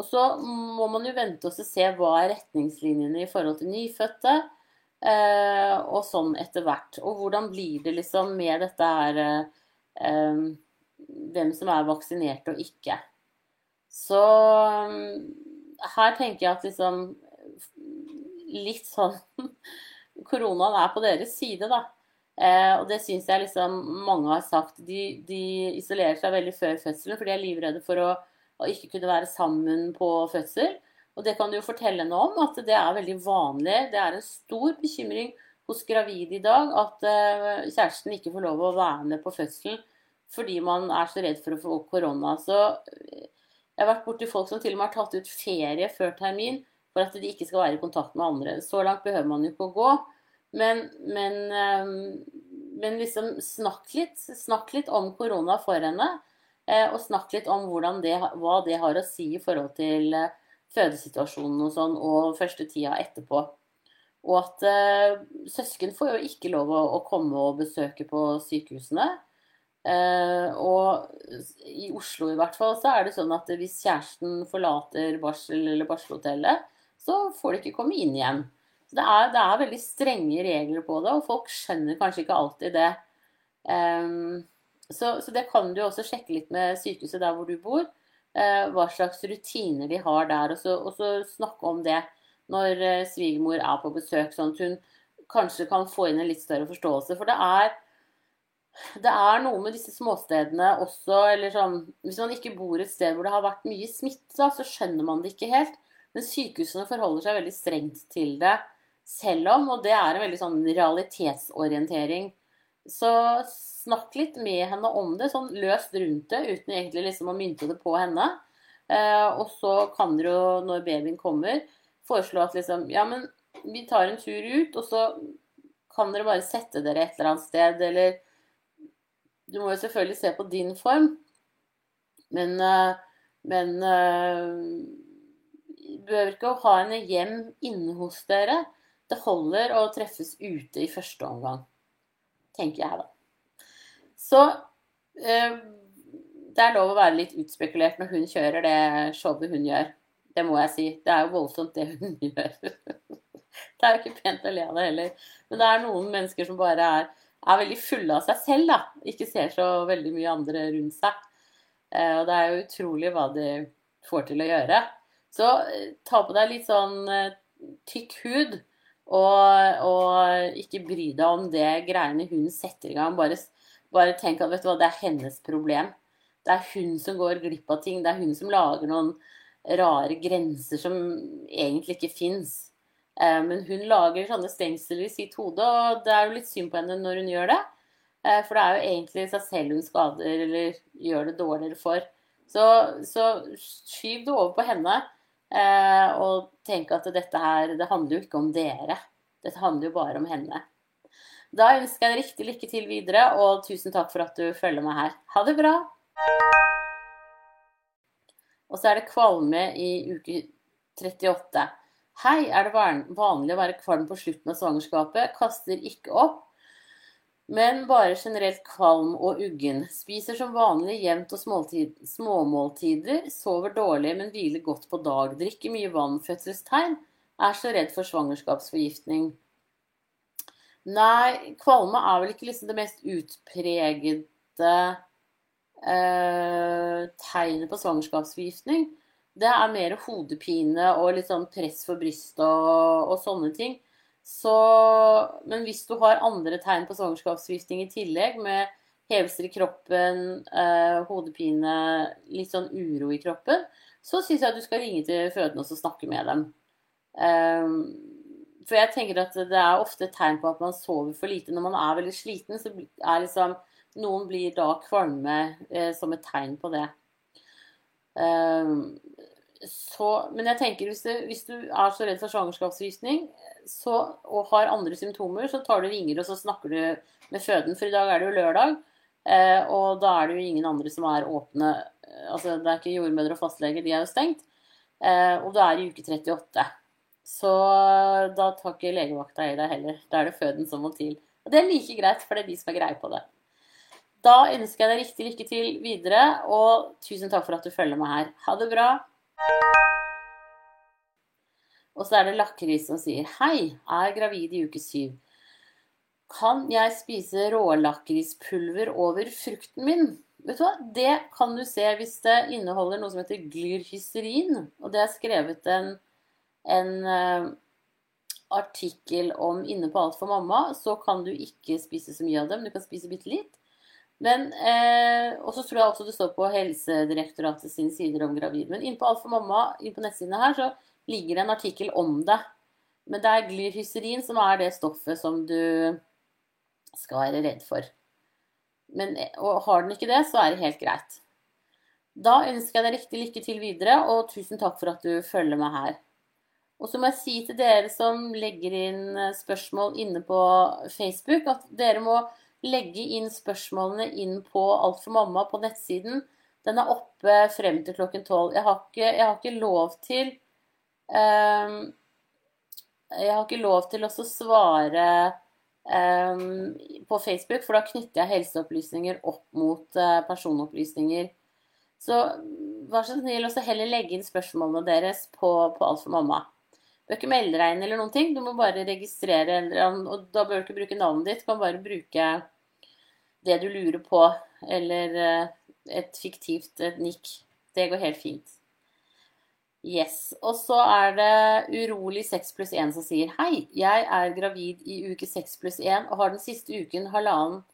Speaker 1: Og så må man jo vente og se hva er retningslinjene i forhold til nyfødte. Eh, og sånn etter hvert. Og hvordan blir det liksom med dette her eh, Hvem som er vaksinert og ikke. Så her tenker jeg at liksom Litt sånn Koronaen er på deres side, da. Eh, og det syns jeg liksom mange har sagt. De, de isolerer seg veldig før fødselen, for de er livredde for å å ikke kunne være sammen på fødsel. Og det kan du jo fortelle henne om, at det er veldig vanlig. Det er en stor bekymring hos gravide i dag at uh, kjæresten ikke får lov å være med på fødselen fordi man er så redd for å få korona. Så eh, jeg har vært borti folk som til og med har tatt ut ferie før termin for at de ikke skal være i kontakt med andre. Så langt behøver man jo ikke å gå. Men, men, um, men liksom snakk litt, snakk litt om korona for henne. Eh, og snakk litt om det, hva det har å si i forhold til eh, fødesituasjonen og sånn, og første tida etterpå. Og at eh, søsken får jo ikke lov å, å, komme og besøke på sykehusene. Eh, og i Oslo i hvert fall så er det sånn at hvis kjæresten forlater barsel- eller barselhotellet, så får de ikke komme inn igjen. Så det er, det er, veldig strenge regler på det, og folk skjønner kanskje ikke alltid det. Eh, så, så, det kan du også sjekke litt med sykehuset der hvor du bor. Eh, hva slags rutiner de har der. Og så, og så snakke om det når eh, svigermor er på besøk, sånn at hun kanskje kan få inn en litt større forståelse. For det er, det er noe med disse småstedene også, eller sånn Hvis man ikke bor et sted hvor det har vært mye smitte, så skjønner man det ikke helt. Men sykehusene forholder seg veldig strengt til det selv om, og det er en veldig sånn realitetsorientering. Så snakk litt med henne om det, sånn løst rundt det, uten egentlig liksom å mynte det på henne. Eh, og så kan dere jo, når babyen kommer, foreslå at liksom Ja, men vi tar en tur ut, og så kan dere bare sette dere et eller annet sted, eller Du må jo selvfølgelig se på din form, men, eh, men du behøver ikke å ha henne hjem inne hos dere. Det holder å treffes ute i første omgang, tenker jeg da. Så eh, det er lov å være litt utspekulert når hun kjører det showet hun gjør. Det må jeg si. Det er jo voldsomt, det hun gjør. det er jo ikke pent å le av det heller. Men det er noen mennesker som bare er, er veldig fulle av seg selv, da. Ikke ser så veldig mye andre rundt seg. Eh, og det er jo utrolig hva de får til å gjøre. Så eh, ta på deg litt sånn eh, tykk hud, og, og ikke bry deg om det greiene hun setter i gang. Bare bare tenk at vet du hva, det er hennes problem. Det er hun som går glipp av ting. Det er hun som lager noen rare grenser som egentlig ikke fins. Eh, men hun lager sånne stengsler i sitt hode, og det er jo litt synd på henne når hun gjør det. Eh, for det er jo egentlig seg selv hun skader eller gjør det dårligere for. Så, så skyv det over på henne, eh, og tenk at dette her, det handler jo ikke om dere. Dette handler jo bare om henne. Da ønsker jeg deg riktig lykke til videre, og tusen takk for at du følger meg her. Ha det bra! Og så er det kvalme i uke 38. Hei, er det vanlig å være kvalm på slutten av svangerskapet? Kaster ikke opp, men bare generelt kvalm og uggen. Spiser som vanlig jevnt og småmåltider. Sover dårlig, men hviler godt på dag. Drikker mye vann. Fødselstegn. Er så redd for svangerskapsforgiftning. Nei, kvalme er vel ikke liksom det mest utpregede eh, tegnet på svangerskapsforgiftning, det er mer hodepine og litt sånn press for brystet og, og sånne ting. Så, men hvis du har andre tegn på svangerskapsforgiftning i tillegg, med hevelser i kroppen, eh, hodepine, litt sånn uro i kroppen, så syns jeg at du skal ringe til fødende og snakke med dem. Eh, for jeg tenker at det er ofte et tegn på at man sover for lite. Når man er veldig sliten, så er liksom Noen blir da kvalme eh, som et tegn på det. Um, så, men jeg tenker hvis, du, hvis, du er så redd for svangerskapsrysning og har andre symptomer, så tar du ringer og så snakker du med føden. For i dag er det jo lørdag, eh, og da er det jo ingen andre som er åpne. Altså det er ikke jordmødre og fastleger, de er jo stengt. Eh, og du er i uke 38. Så da tar ikke legevakta i deg heller. Da er det føden som må til. Og det er like greit, for det er de som har greie på det. Da ønsker jeg deg riktig lykke til videre, og tusen takk for at du følger meg her. Ha det bra. Og så er det Lakris som sier Hei, er gravid i uke syv. Kan jeg spise rålakrispulver over frukten min? Vet du hva? Det kan du se hvis det inneholder noe som heter glyrhysterin. Og det er skrevet en en uh, artikkel om inne på Alt for mamma, så kan du ikke spise så mye av dem. Du kan spise bitte litt. Men, eh, Og så tror jeg også det står på Helsedirektoratet sine sider om gravid. Men inne på Alt for mamma, inne på nettsidene her, så ligger det en artikkel om det. Men det er glyrhysterin som er det stoffet som du skal være redd for. Men, og har den ikke det, så er det helt greit. Da ønsker jeg deg riktig lykke til videre, og tusen takk for at du følger meg her. Og så må jeg si til dere som legger inn eh, spørsmål inne på Facebook, at dere må legge inn spørsmålene inn på Alt for mamma på nettsiden. Den er oppe frem til klokken tolv. Jeg, jeg, har ikke lov til um, Jeg har ikke lov til å svare um, på Facebook, for da knytter jeg helseopplysninger opp mot uh, personopplysninger. Så vær så snill å heller legge inn spørsmålene deres på, på Alt for mamma. Du er ikke melde deg inn eller noen ting. Du må bare registrere, og da bør du ikke bruke navnet ditt. Du kan bare bruke det du lurer på, eller eh, et fiktivt et nikk. Det går helt fint. Yes. Og så er det urolig 6 pluss 1 som sier Hei, jeg er gravid i uke 6 pluss 1 og har den siste uken halvannen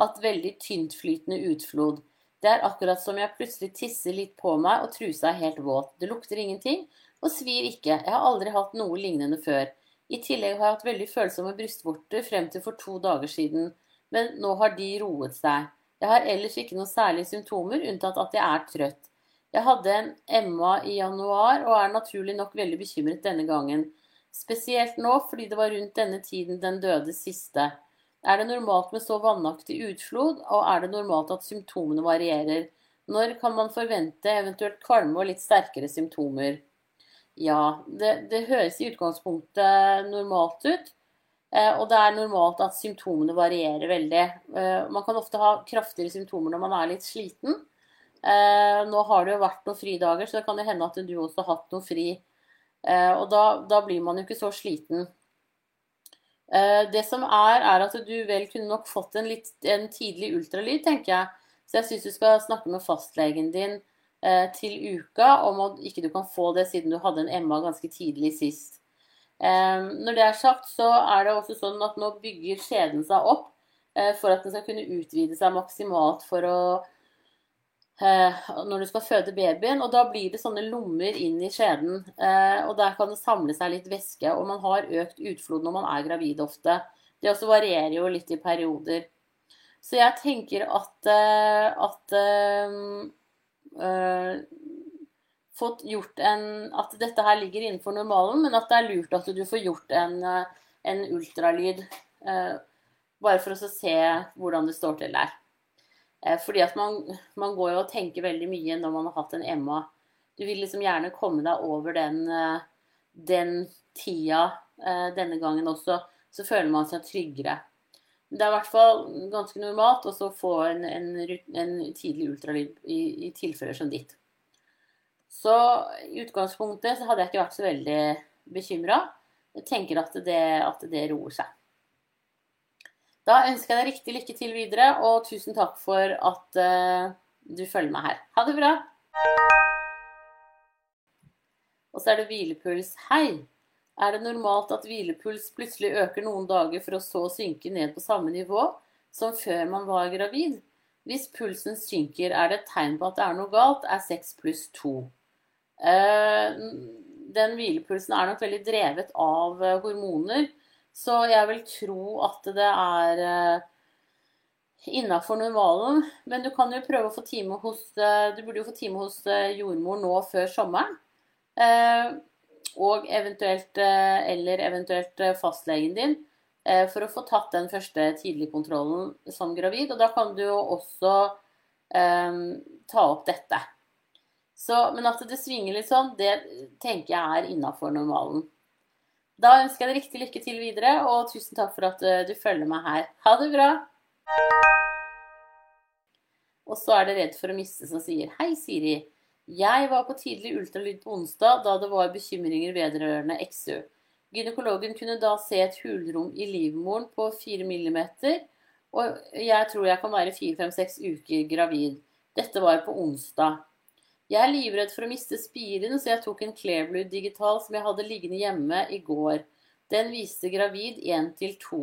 Speaker 1: hatt veldig tyntflytende utflod. Det er akkurat som jeg plutselig tisser litt på meg og trusa er helt våt. Det lukter ingenting, og svir ikke. Jeg har aldri hatt noe lignende før. I tillegg har jeg hatt veldig følsomme brystvorter frem til for to dager siden, men nå har de roet seg. Jeg har ellers ikke noen særlige symptomer, unntatt at jeg er trøtt. Jeg hadde en Emma i januar og er naturlig nok veldig bekymret denne gangen. Spesielt nå fordi det var rundt denne tiden den døde siste. Er det normalt med så vannaktig utflod, og er det normalt at symptomene varierer? Når kan man forvente eventuelt kvalme og litt sterkere symptomer? Ja, det, det, høres i utgangspunktet normalt ut. Eh, og det er normalt at symptomene varierer veldig. Eh, man kan ofte ha kraftigere symptomer når man er litt sliten. Eh, nå har det jo vært noen fridager, så det kan jo hende at du også har hatt noe fri. Og da, da blir man jo ikke så sliten. Det som er, er at du vel kunne nok fått en, litt, en tidlig ultralyd, tenker jeg. Så jeg syns du skal snakke med fastlegen din til uka om at ikke du kan få det siden du hadde en Emma ganske tidlig sist. Eh, når det er sagt, så er det også sånn at nå bygger skjeden seg opp eh, for at den skal kunne utvide seg maksimalt for å når du skal føde babyen. Og da blir det sånne lommer inn i skjeden. Og der kan det samle seg litt væske. Og man har økt utflod når man er gravid ofte. Det også varierer jo litt i perioder. Så jeg tenker at, at uh, fått gjort en At dette her ligger innenfor normalen, men at det er lurt at du får gjort en, eh, en ultralyd. Uh, bare for å se hvordan det står til der. Uh, fordi at man, man, går jo og tenker veldig mye når man har hatt en MA. Du vil liksom gjerne komme deg over den, den tida denne gangen også. Så føler man seg tryggere. Det er i hvert fall ganske normalt å få en, en, en, tidlig ultralyd i, i, tilfeller som ditt. Så i utgangspunktet så hadde jeg ikke vært så veldig bekymra. Jeg tenker at det, at det, roer seg. Da ønsker jeg deg riktig lykke til videre, og tusen takk for at uh, du følger meg her. Ha det bra! Og så er det hvilepuls. Hei! Er det normalt at hvilepuls plutselig øker noen dager for å så synke ned på samme nivå som før man var gravid? Hvis pulsen synker, er det et tegn på at det er noe galt, er 6 pluss 2. Eh, den hvilepulsen er nok veldig drevet av eh, hormoner, så jeg vil tro at det er eh, innafor normalen. Men du kan jo prøve å få time hos Du burde jo få time hos jordmor nå før sommeren. Og eventuelt, eller eventuelt fastlegen din, for å få tatt den første tidligkontrollen som gravid. Og da kan du jo også um, ta opp dette. Så, men at det svinger litt sånn, det tenker jeg er innafor normalen. Da ønsker jeg deg riktig lykke til videre, og tusen takk for at eh, du følger meg her. Ha det bra! Og så er det Redd for å miste som sier Hei, Siri. Jeg var på tidlig ultralyd på onsdag da det var bekymringer vedrørende XU. Gynekologen kunne da se et hulrom i livmoren på 4 mm, og jeg tror jeg kan være 4-5-6 uker gravid. Dette var på onsdag. Jeg er livredd for å miste spiren, så jeg tok en Clearblue digital som jeg hadde liggende hjemme i går. Den viste gravid 1 til 2.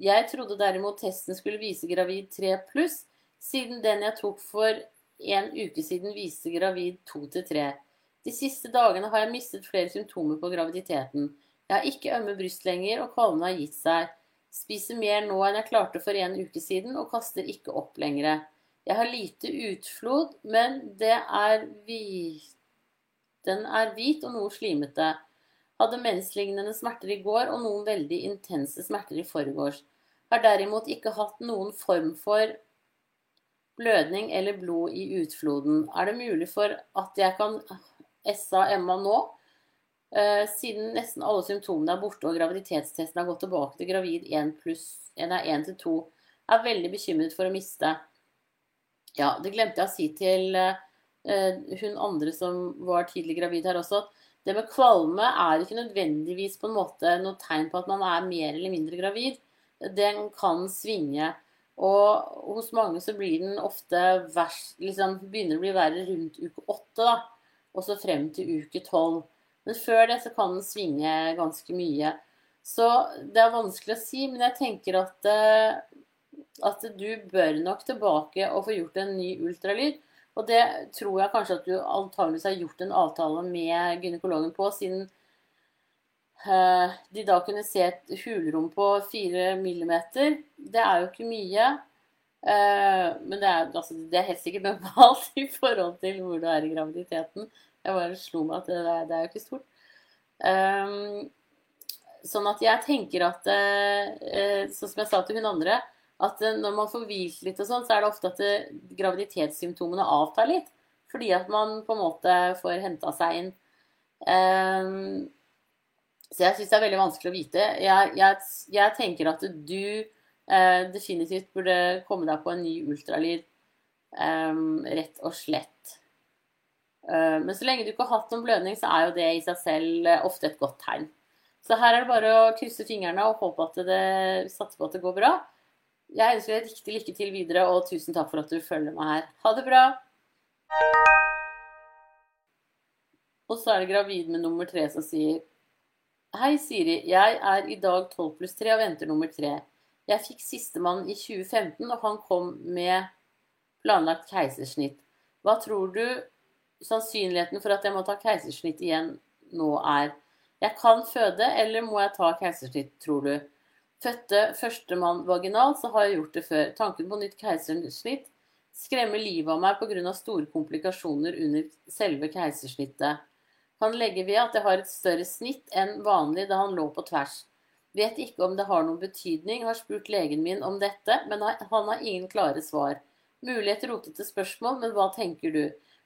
Speaker 1: Jeg trodde derimot testen skulle vise gravid 3 pluss, siden den jeg tok for en uke siden viste gravid 2 til 3. De siste dagene har jeg mistet flere symptomer på graviditeten. Jeg har ikke ømme bryst lenger, og kvalmen har gitt seg. Spiser mer nå enn jeg klarte for en uke siden, og kaster ikke opp lenger. Jeg har lite utflod, men er. Den er hvit og noe slimete. Hadde menslignende smerter i går og noen veldig intense smerter i forgårs. Har derimot ikke hatt noen form for blødning eller blod i utfloden. Er det mulig for at jeg kan SA Emma nå? Uh, siden nesten alle symptomene er borte og graviditetstesten har gått tilbake til gravid 1 pluss 1 til 2, er veldig bekymret for å miste. Ja, det glemte jeg å si til uh, hun andre som var tidlig gravid her også. Det med kvalme er ikke nødvendigvis på en måte noe tegn på at man er mer eller mindre gravid. Den kan svinge. Og hos mange så blir den ofte vers, liksom begynner å bli verre rundt uke åtte. da, Og så frem til uke tolv. Men før det så kan den svinge ganske mye. Så det er vanskelig å si, men jeg tenker at uh, at du bør nok tilbake og få gjort en ny ultralyd. Og det tror jeg kanskje at du antageligvis har gjort en avtale med gynekologen på, siden de da kunne se et hulrom på 4 millimeter. Det er jo ikke mye. Uh, men det er, altså, det er, helt sikkert normalt i forhold til hvor du er i graviditeten. Jeg bare slo meg at det, det er jo ikke stort. Um, sånn at jeg tenker at Sånn som jeg sa til hun andre at eh, når man får hvilt litt og sånn, så er det ofte at det, eh, graviditetssymptomene avtar litt. Fordi at man på en måte får henta seg inn. Så jeg syns det er veldig vanskelig å vite. Jeg, jeg, jeg tenker at du eh, definitivt burde komme deg på en ny ultralyd. eh, rett og slett. Eh, men så lenge du ikke har hatt noen blødning, så er jo det i seg selv uh, ofte et godt tegn. Så her er det bare å krysse fingrene og håpe at det satser på at det går bra. Jeg ønsker deg riktig lykke til videre, og tusen takk for at du følger meg her. Ha det bra! Og så er det gravid med nummer tre som sier Hei, Siri. Jeg er i dag 12 pluss 3 og venter nummer 3. Jeg fikk sistemann i 2015, og han kom med planlagt keisersnitt. Hva tror du sannsynligheten for at jeg må ta keisersnitt igjen nå er? Jeg kan føde, eller må jeg ta keisersnitt, tror du? Fødte førstemann vaginalt, så har jeg gjort det før. Tanken på nytt keisersnitt skremmer livet av meg pga. store komplikasjoner under selve keisersnittet. Kan legger ved at jeg har et større snitt enn vanlig da han lå på tvers. Vet ikke om det har noen betydning, har spurt legen min om dette, men han har ingen klare svar. Mulig et rotete spørsmål, men hva tenker du?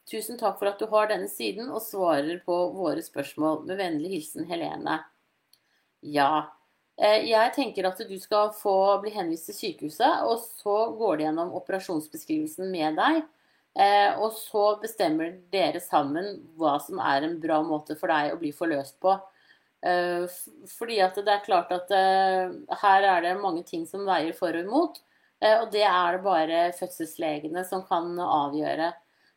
Speaker 1: Tusen takk for at du har denne siden og svarer på våre spørsmål. Med vennlig hilsen Helene. Ja, Eh, jeg tenker at du skal få bli henvist til sykehuset, og så går de gjennom operasjonsbeskrivelsen med deg. Eh, og så bestemmer dere sammen hva som er en bra måte for deg å bli forløst på. Eh, fordi at det er klart at her er det mange ting som veier for og imot. Eh, og det er det bare fødselslegene som kan avgjøre.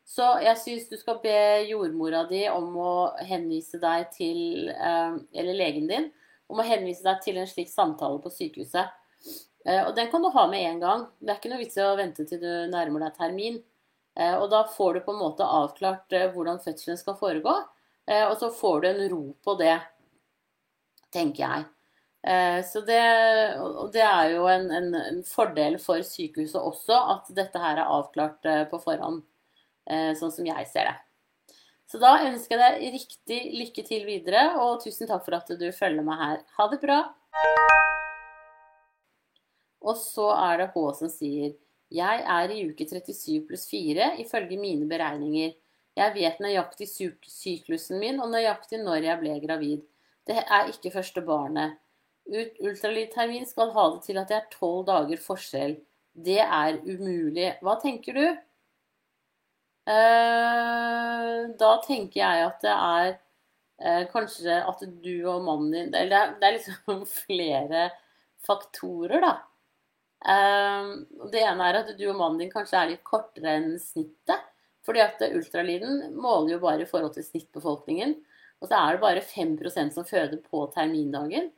Speaker 1: Så jeg syns du skal be jordmora di om å henvise deg til eh, Eller legen din om å henvise deg til en slik samtale på sykehuset. Eh, og den kan du ha med en gang. Det er ikke noe vits i å vente til du nærmer deg termin. Og da får du på en måte avklart hvordan fødselen skal foregå. Og så får du en ro på det, tenker jeg. Så det, og det er jo en, en, en fordel for sykehuset også, at dette her er avklart på forhånd. Eh, sånn som jeg ser det. Så da ønsker jeg deg riktig lykke til videre, og tusen takk for at du følger meg her. Ha det bra! Og så er det H som sier Jeg er i uke 37 pluss 4 ifølge mine beregninger. Jeg vet nøyaktig syklusen min og nøyaktig når jeg ble gravid. Det er ikke første barnet. Ultralydtermin skal ha det til at det er tolv dager forskjell. Det er umulig. Hva tenker du? Eh, da tenker jeg at det er eh, kanskje at du og mannen din det er, det er liksom flere faktorer, da. Eh, det ene er at du og mannen din kanskje er litt kortere enn snittet. Fordi at ultralyden måler jo bare i forhold til snittbefolkningen. Og så er det bare 5% som føder på termindagen.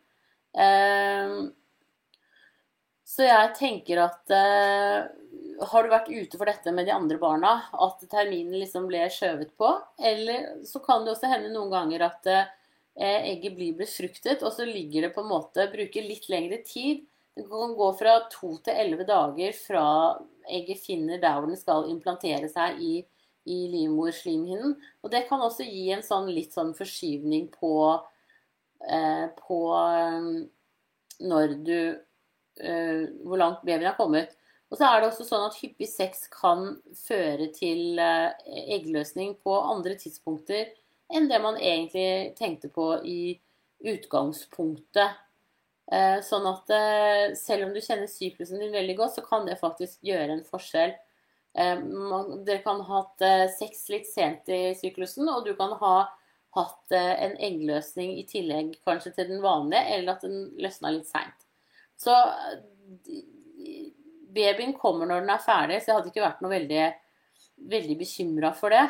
Speaker 1: Så jeg tenker at har du vært ute for dette med de andre barna, at terminen liksom ble skjøvet på? Eller så kan det også hende noen ganger at eh, egget blir befruktet, og så ligger det på en måte Bruker litt lengre tid. Det kan gå fra to til elleve dager fra egget finner der hvor den skal implantere seg i, i livmorslimhinnen. Og det kan også gi en sånn litt sånn forskyvning på, eh, på eh, når du eh, Hvor langt babyen har kommet. Og så er det også sånn at hyppig sex kan føre til eh, eggløsning på andre tidspunkter enn det man egentlig tenkte på i utgangspunktet. Eh, sånn at eh, selv om du kjenner syklusen din veldig godt, så kan det faktisk gjøre en forskjell. Dere kan ha hatt sex litt sent i syklusen, og du kan ha hatt en eggløsning i tillegg kanskje til den vanlige, eller at den løsna litt seint. Så babyen kommer når den er ferdig, så jeg hadde ikke vært noe veldig, veldig bekymra for det.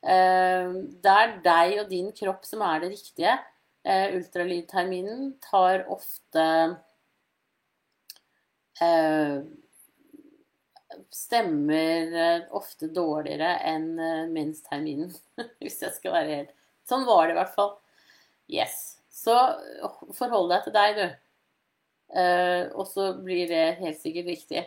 Speaker 1: Eh, det er deg og din kropp som er det riktige. Eh, ultralydterminen tar ofte eh, Stemmer ofte dårligere enn mensterminen, hvis jeg skal være helt Sånn var det i hvert fall. Yes. Så forhold deg til deg, du. og så blir det helt sikkert riktig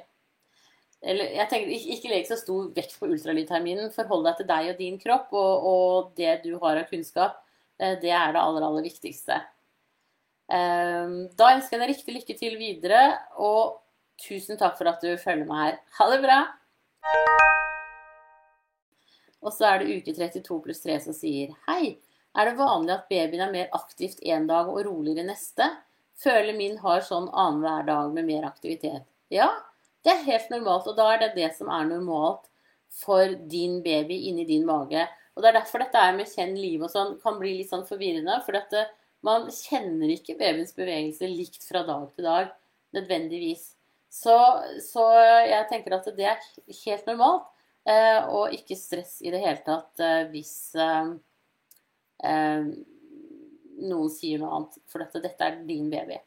Speaker 1: eller jeg tenker, Ikke legg så stor vekt på ultralydterminen. Forhold deg til deg og din kropp, og, og, det du har av kunnskap. Eh, det er det aller, aller viktigste. Ehm, da ønsker jeg deg riktig lykke til videre, og tusen takk for at du følger meg her. Ha det bra! Og så er det uke 32 pluss 3 som sier Hei, er det vanlig at babyen er mer aktivt en dag og roligere neste? Føler min har sånn annenhver dag med mer aktivitet. Ja, det er helt normalt, og da er det det som er normalt for din baby inni din mage. Og Det er derfor dette er med kjenn liv og sånn kan bli litt sånn forvirrende. For dette, man kjenner ikke babyens bevegelse likt fra dag til dag nødvendigvis. Så, så jeg tenker at det er helt normalt, eh, og ikke stress i det hele tatt eh, hvis eh, eh noen sier noe annet. For dette, dette er din baby.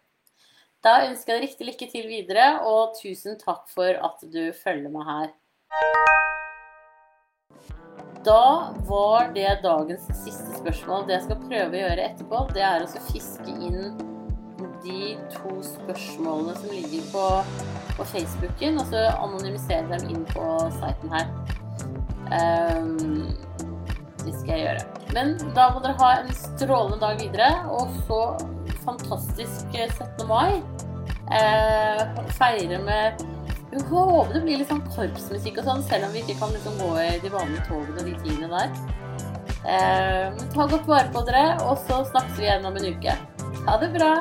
Speaker 1: Da ønsker jeg deg riktig lykke til videre, og tusen takk for at du følger meg her. Da var det dagens siste spørsmål. Det jeg skal prøve å gjøre etterpå, det er å fiske inn de to spørsmålene som ligger på, på Facebooken, og så anonymisere dem inn på siten her. Um, det skal jeg gjøre. Men da må dere ha en strålende dag videre, og så fantastisk 17. mai. Uh, feire med Vi håper det blir litt sånn korpsmusikk og sånn, selv om vi ikke kan liksom gå i de vanlige togene og de tingene der. Eh, ta godt vare på dere, og så snakkes vi igjen om en uke. Ha det bra!